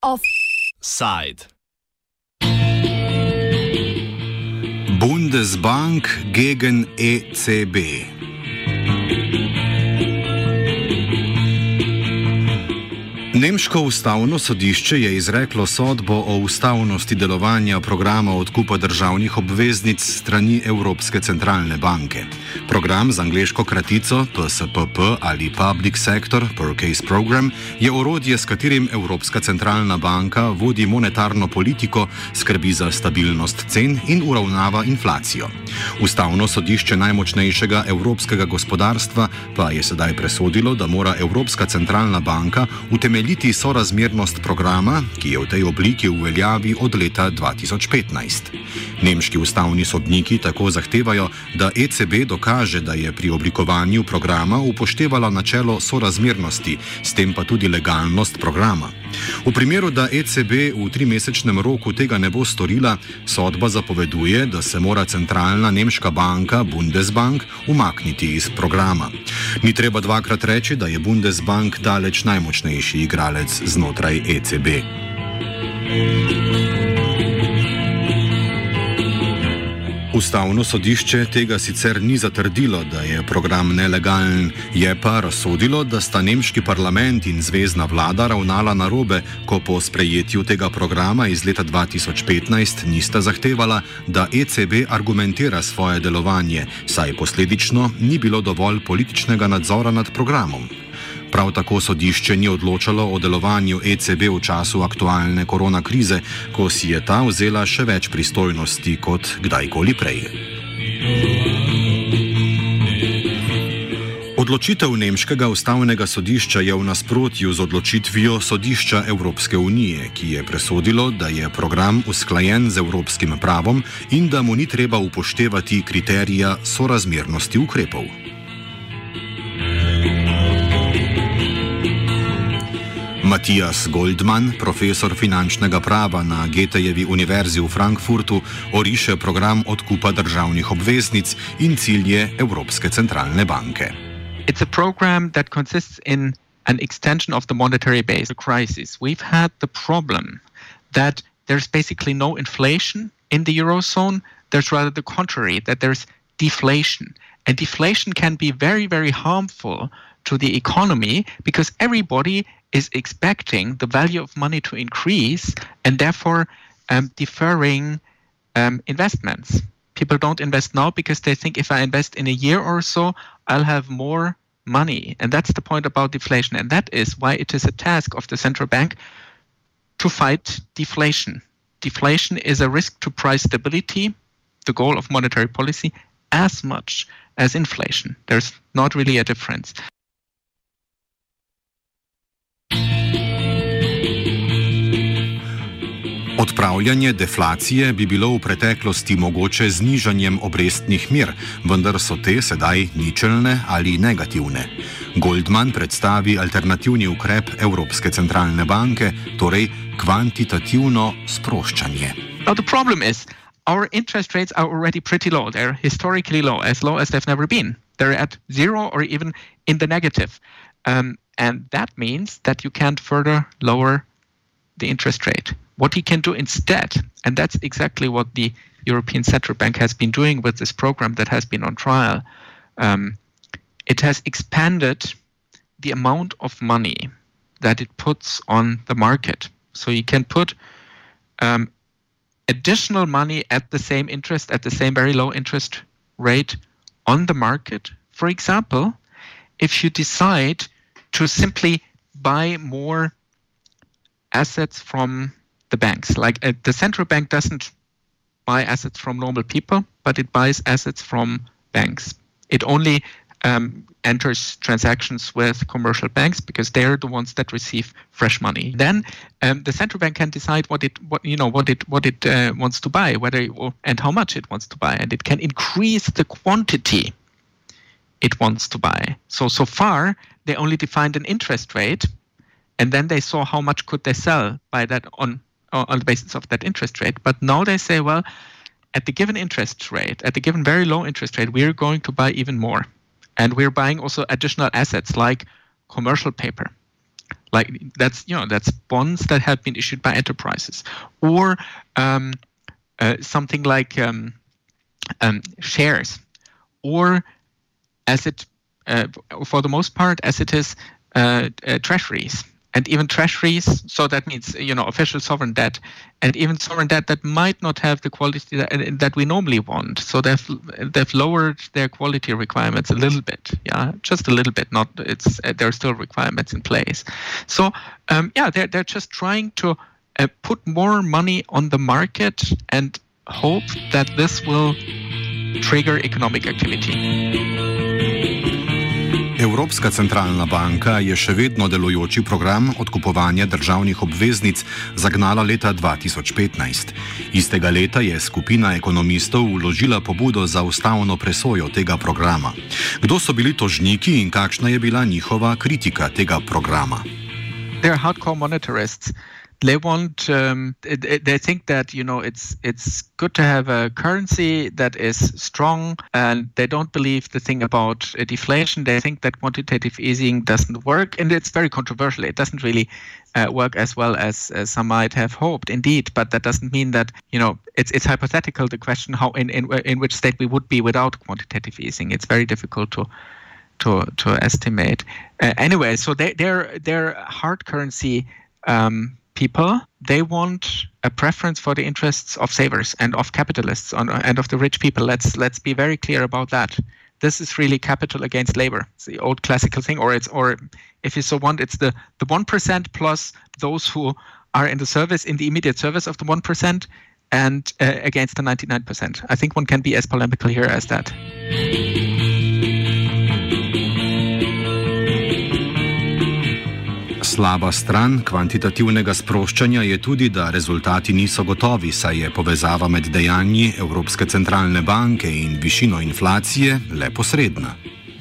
Offside. Bundesbank gegen ECB. Nemško ustavno sodišče je izreklo sodbo o ustavnosti delovanja programa odkupa državnih obveznic strani Evropske centralne banke. Program z angliško kratico PSPP ali Public Sector Purchase Program je orodje, s katerim Evropska centralna banka vodi monetarno politiko, skrbi za stabilnost cen in uravnava inflacijo. Ustavno sodišče najmočnejšega evropskega gospodarstva pa je sedaj presodilo, da mora Evropska centralna banka utemeljiti utemeljiti sorazmernost programa, ki je v tej obliki v veljavi od leta 2015. Nemški ustavni sodniki tako zahtevajo, da ECB dokaže, da je pri oblikovanju programa upoštevala načelo sorazmernosti, s tem pa tudi legalnost programa. V primeru, da ECB v trimesečnem roku tega ne bo storila, sodba zapoveduje, da se mora centralna nemška banka Bundesbank umakniti iz programa. Ni treba dvakrat reči, da je Bundesbank daleč najmočnejši igralec znotraj ECB. Ustavno sodišče tega sicer ni zatrdilo, da je program nelegalen, je pa razsodilo, da sta nemški parlament in zvezdna vlada ravnala narobe, ko po sprejetju tega programa iz leta 2015 nista zahtevala, da ECB argumentira svoje delovanje, saj posledično ni bilo dovolj političnega nadzora nad programom. Prav tako sodišče ni odločalo o delovanju ECB v času aktualne korona krize, ko si je ta vzela še več pristojnosti kot kdajkoli prej. Odločitev Nemškega ustavnega sodišča je v nasprotju z odločitvijo sodišča Evropske unije, ki je presodilo, da je program usklajen z evropskim pravom in da mu ni treba upoštevati kriterija sorazmernosti ukrepov. Matijas Goldman, profesor finančnega prava na Getejevi univerzi v Frankfurtu, oriše program odkupa državnih obveznic in cilje Evropske centralne banke. It's a program that consists in an extension of the monetary base crisis. We've had the problem that there's basically no inflation in the Eurozone. There's rather the contrary, that there's deflation. And deflation can be very, very harmful to the economy because everybody is expecting the value of money to increase and therefore um, deferring um, investments. People don't invest now because they think if I invest in a year or so, I'll have more money. And that's the point about deflation. And that is why it is a task of the central bank to fight deflation. Deflation is a risk to price stability, the goal of monetary policy, as much as inflation. There's not really a difference. Odpravljanje deflacije bi bilo v preteklosti mogoče z nižanjem obrestnih mir, vendar so te sedaj ničelne ali negativne. Goldman predstavi alternativni ukrep Evropske centralne banke, torej kvantitativno sproščanje. Our interest rates are already pretty low. They're historically low, as low as they've never been. They're at zero or even in the negative. Um, and that means that you can't further lower the interest rate. What he can do instead, and that's exactly what the European Central Bank has been doing with this program that has been on trial, um, it has expanded the amount of money that it puts on the market. So you can put um, additional money at the same interest, at the same very low interest rate on the market. For example, if you decide to simply buy more assets from the banks. Like uh, the central bank doesn't buy assets from normal people, but it buys assets from banks. It only um, enters transactions with commercial banks because they're the ones that receive fresh money. Then um, the central bank can decide what it what you know what it what it uh, wants to buy, whether it, and how much it wants to buy, and it can increase the quantity it wants to buy. So so far they only defined an interest rate, and then they saw how much could they sell by that on on the basis of that interest rate. But now they say, well, at the given interest rate, at the given very low interest rate, we're going to buy even more. And we're buying also additional assets like commercial paper. Like that's you know that's bonds that have been issued by enterprises, or um, uh, something like um, um, shares, or as it uh, for the most part as it is uh, uh treasuries and even treasuries. So that means you know official sovereign debt, and even sovereign debt that might not have the quality that, that we normally want. So they've they've lowered their quality requirements a little bit, yeah, just a little bit. Not it's uh, there are still requirements in place. So um, yeah, they're they're just trying to uh, put more money on the market and hope that this will trigger economic activity. Evropska centralna banka je še vedno delujoči program odkupovanja državnih obveznic zagnala leta 2015. Istega leta je skupina ekonomistov vložila pobudo za ustavno presojo tega programa. Kdo so bili tožniki in kakšna je bila njihova kritika tega programa? They are hardcore monetarists. They want um, they think that you know it's it's good to have a currency that is strong and they don't believe the thing about uh, deflation. They think that quantitative easing doesn't work and it's very controversial. It doesn't really uh, work as well as, as some might have hoped indeed. But that doesn't mean that you know it's it's hypothetical the question how in in, in which state we would be without quantitative easing. It's very difficult to to to estimate. Uh, anyway so they, their their hard currency um, people, they want a preference for the interests of savers and of capitalists and of the rich people. Let's let's be very clear about that. This is really capital against labor. It's the old classical thing, or it's or if you so want, it's the the one percent plus those who are in the service in the immediate service of the one percent and uh, against the ninety nine percent. I think one can be as polemical here as that. Slaba stran kvantitativnega sproščanja je tudi, da rezultati niso gotovi, saj je povezava med dejanji Evropske centralne banke in višino inflacije le posredna.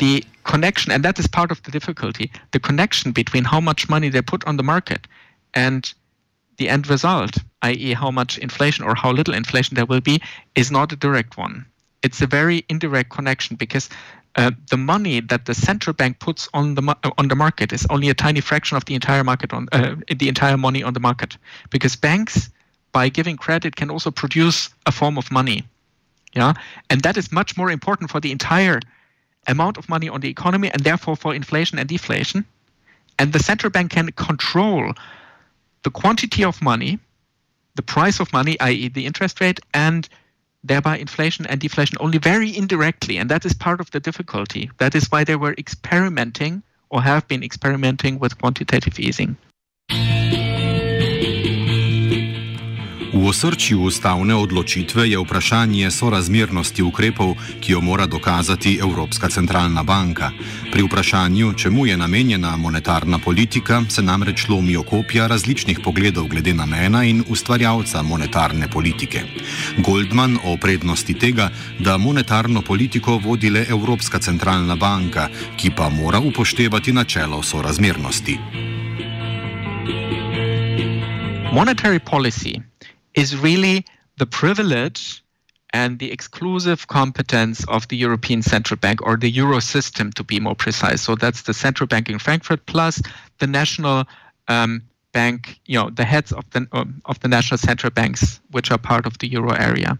The connection, and that is part of the difficulty, the connection between how much money they put on the market and the end result, i.e., how much inflation or how little inflation there will be, is not a direct one. It's a very indirect connection because uh, the money that the central bank puts on the on the market is only a tiny fraction of the entire market on uh, the entire money on the market because banks by giving credit can also produce a form of money yeah and that is much more important for the entire amount of money on the economy and therefore for inflation and deflation and the central bank can control the quantity of money the price of money i.e. the interest rate and thereby inflation and deflation only very indirectly. And that is part of the difficulty. That is why they were experimenting or have been experimenting with quantitative easing. Osrčju ustavne odločitve je vprašanje sorazmernosti ukrepov, ki jo mora dokazati Evropska centralna banka. Pri vprašanju, čemu je namenjena monetarna politika, se namreč lomijo kopja različnih pogledov glede namena in ustvarjalca monetarne politike. Goldman o prednosti tega, da monetarno politiko vodi le Evropska centralna banka, ki pa mora upoštevati načelo sorazmernosti. Monetary policy is really the privilege and the exclusive competence of the European Central Bank or the Euro system, to be more precise. So that's the central bank in Frankfurt plus the national um, bank, you know, the heads of the um, of the national central banks, which are part of the euro area.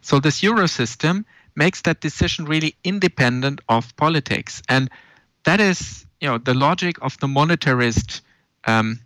So this euro system makes that decision really independent of politics, and that is, you know, the logic of the monetarist um,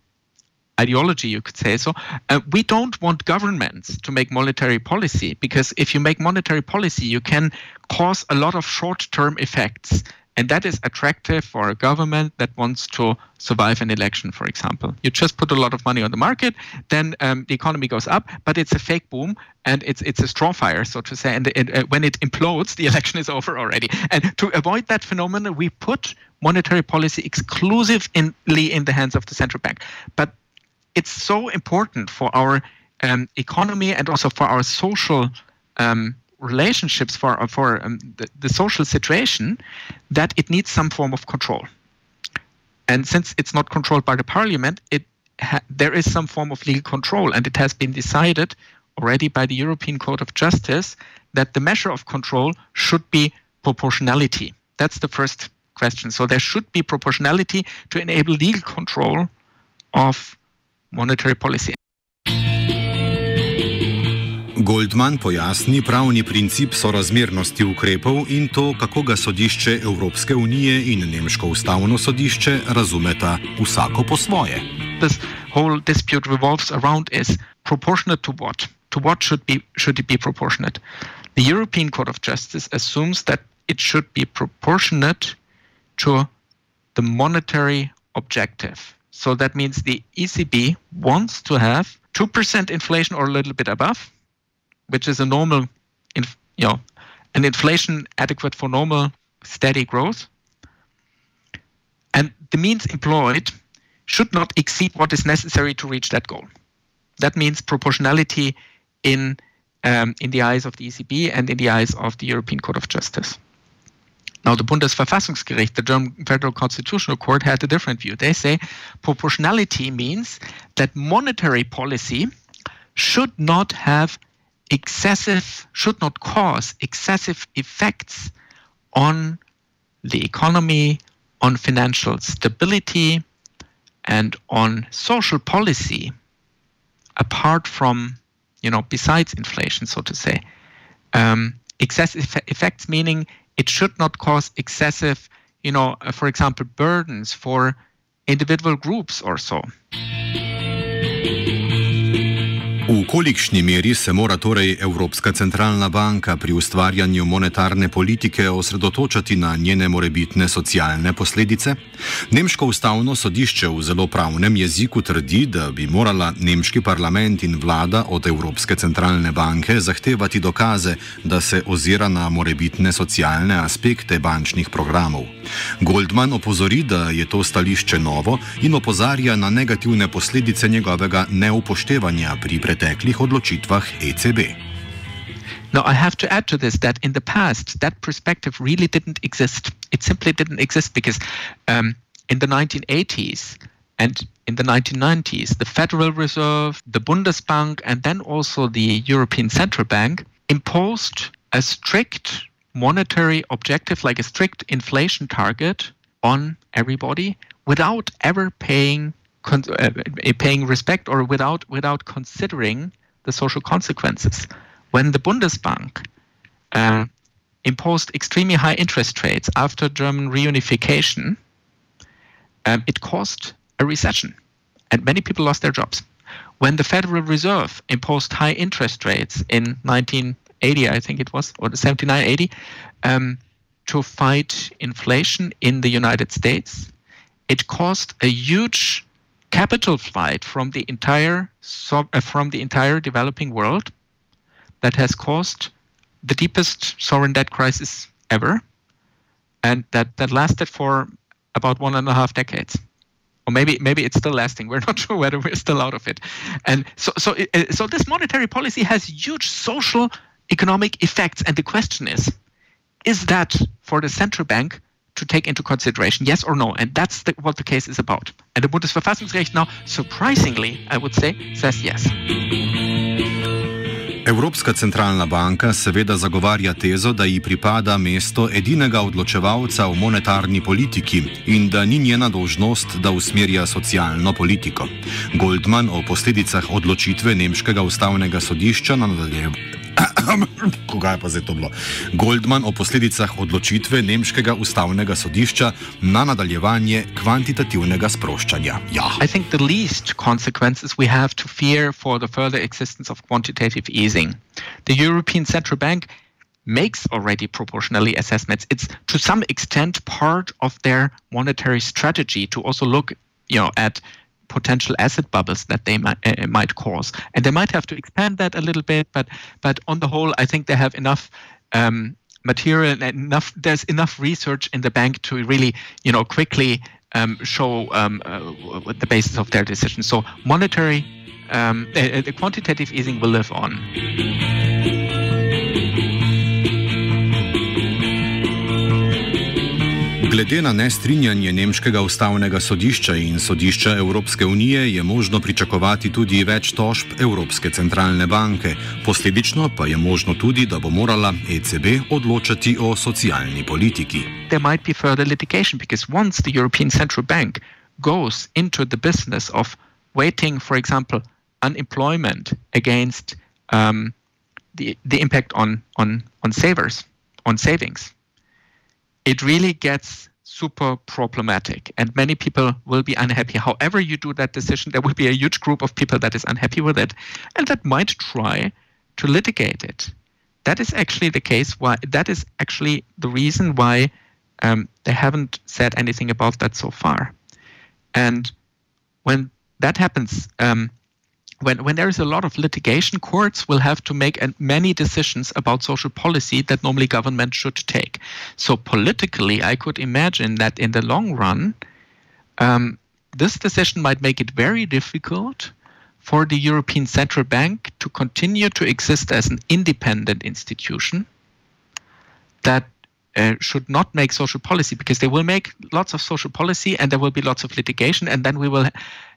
ideology, you could say. So uh, we don't want governments to make monetary policy because if you make monetary policy, you can cause a lot of short-term effects. And that is attractive for a government that wants to survive an election, for example. You just put a lot of money on the market, then um, the economy goes up, but it's a fake boom and it's it's a straw fire, so to say. And uh, when it implodes, the election is over already. And to avoid that phenomenon, we put monetary policy exclusively in the hands of the central bank. But it's so important for our um, economy and also for our social um, relationships, for for um, the, the, social situation, that it needs some form of control. And since it's not controlled by the parliament, it there is some form of legal control, and it has been decided already by the European Court of Justice that the measure of control should be proportionality. That's the first question. So there should be proportionality to enable legal control of monetary policy. Goldman pojasni pravni princip sorazmernosti ukrepov in to, kako ga sodišče Evropske unije in Nemško ustavno sodišče razumeta vsako po svoje. This whole dispute revolves around is proportionate to what? To what should be should it be proportionate? The European Court of Justice assumes that it should be proportionate to the monetary objective. So that means the ECB wants to have 2% inflation or a little bit above which is a normal, inf- you know, an inflation adequate for normal steady growth. And the means employed should not exceed what is necessary to reach that goal. That means proportionality in um, in the eyes of the ECB and in the eyes of the European Court of Justice. Now, the Bundesverfassungsgericht, the German Federal Constitutional Court, had a different view. They say proportionality means that monetary policy should not have excessive should not cause excessive effects on the economy, on financial stability, and on social policy, apart from, you know, besides inflation, so to say. Um, excessive effects meaning it should not cause excessive, you know, uh, for example, burdens for individual groups or so. V kolikšni meri se mora torej Evropska centralna banka pri ustvarjanju monetarne politike osredotočati na njene morebitne socialne posledice? Nemško ustavno sodišče v zelo pravnem jeziku trdi, da bi morala nemški parlament in vlada od Evropske centralne banke zahtevati dokaze, da se ozira na morebitne socialne aspekte bančnih programov. Goldman opozori, da je to stališče novo in opozarja na negativne posledice njegovega neupoštevanja pri preteklosti. Preteklih odločitvah ECB. Now, I have to add to this that in the past, that perspective really didn't exist. It simply didn't exist because um, in the 1980s and in the 1990s, the Federal Reserve, the Bundesbank, and then also the European Central Bank imposed a strict monetary objective, like a strict inflation target, on everybody without ever paying con- uh, paying respect or without without considering the social consequences. When the Bundesbank uh, imposed extremely high interest rates after German reunification, um, it caused a recession, and many people lost their jobs. When the Federal Reserve imposed high interest rates in 1980, I think it was, or 79, 80, um, to fight inflation in the United States, it caused a huge capital flight from the entire uh, from the entire developing world that has caused the deepest sovereign debt crisis ever, and that that lasted for about one and a half decades. Or maybe maybe it's still lasting. We're not sure whether we're still out of it. And so so so this monetary policy has huge social economic effects. And the question is, is that for the central bank to take into consideration, yes or no. And that's the, what the case is about. And the Bundesverfassungsgericht now, surprisingly, I would say, says yes. Evropska centralna banka seveda zagovarja tezo, da ji pripada mesto edinega odločevalca v monetarni politiki in da ni njena dolžnost, da usmerja socialno politiko. Goldman o posledicah odločitve Nemškega ustavnega sodišča nadaljuje. Koga je pa zdaj to bilo? Goldman o posledicah odločitve Nemškega ustavnega sodišča na nadaljevanje kvantitativnega sproščanja. Ja. I think the least consequences we have to fear for the further existence of quantitative easing. The European Central Bank makes already proportionally assessments. It's to some extent part of their monetary strategy to also look, you know, at potential asset bubbles that they might, uh, might cause. And they might have to expand that a little bit, but but on the whole, I think they have enough. Um, material and enough there's enough research in the bank to really you know quickly um, show um, uh, the basis of their decision so monetary um, uh, the quantitative easing will live on Glede na nestrinjanje Nemškega ustavnega sodišča in sodišča Evropske unije je možno pričakovati tudi več tožb Evropske centralne banke. Posledično pa je možno tudi, da bo morala ECB odločati o socialni politiki. There might be further litigation because once the European Central Bank goes into the business of weighting, for example, unemployment against um, the, the impact on, on, on savers, on savings. It really gets super problematic and many people will be unhappy. However you do that decision there will be a huge group of people that is unhappy with it and that might try to litigate it. That is actually the case why that is actually the reason why um, they haven't said anything about that so far. And when that happens um, when, when there is a lot of litigation, courts will have to make many decisions about social policy that normally government should take. So politically, I could imagine that in the long run, um, this decision might make it very difficult for the European Central Bank to continue to exist as an independent institution that uh, should not make social policy because they will make lots of social policy and there will be lots of litigation and then we will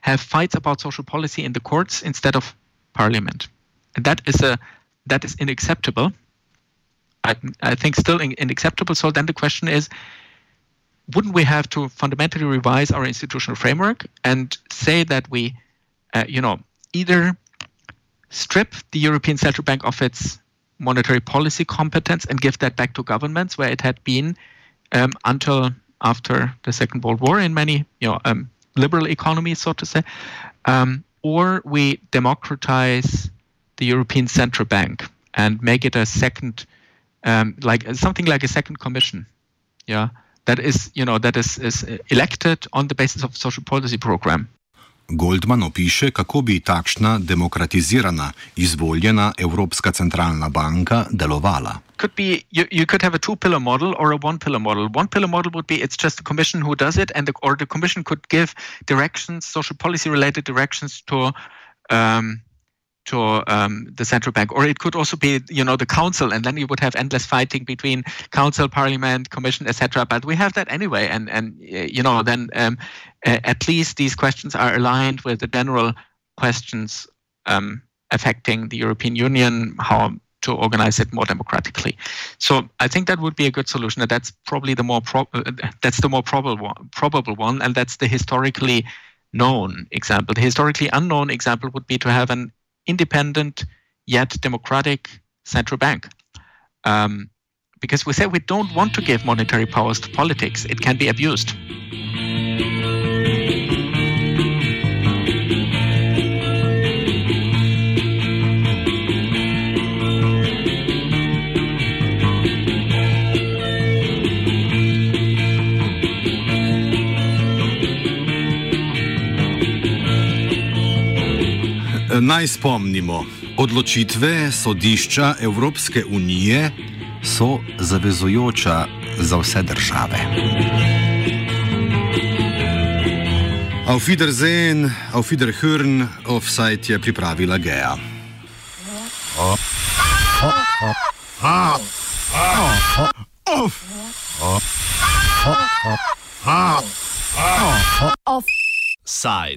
have fights about social policy in the courts instead of parliament. And that is a that is unacceptable i, I think still unacceptable so then the question is wouldn't we have to fundamentally revise our institutional framework and say that we uh, you know either strip the european central bank of its monetary policy competence and give that back to governments where it had been um, until after the Second World War in many you know um, liberal economies, so to say, um, or we democratize the European Central Bank and make it a second, um, like something like a second commission, yeah, that is you know that is, is elected on the basis of social policy program. Goldman opiše, kako bi takšna demokratizirana, izvoljena Evropska centralna banka delovala. Could be you, you could have a two pillar model or a one pillar model. One pillar model would be it's just the commission who does it, and the, or the commission could give directions, social policy related directions to um, to um, the central bank, or it could also be, you know, the council, and then you would have endless fighting between council, parliament, commission, etc. But we have that anyway, and and you know, then um, at least these questions are aligned with the general questions um, affecting the European Union, how to organize it more democratically. So I think that would be a good solution, and that's probably the more pro- that's the more probable probable one, and that's the historically known example. The historically unknown example would be to have an independent yet democratic central bank. Um, because we say we don't want to give monetary powers to politics, it can be abused. Naj spomnimo, odločitve sodišča Evropske unije so zavezujoča za vse države. Auf Wiedersehen, auf Wiederhören, offside je pripravila Gea. Oh. Oh. Oh. Oh. Oh. Oh.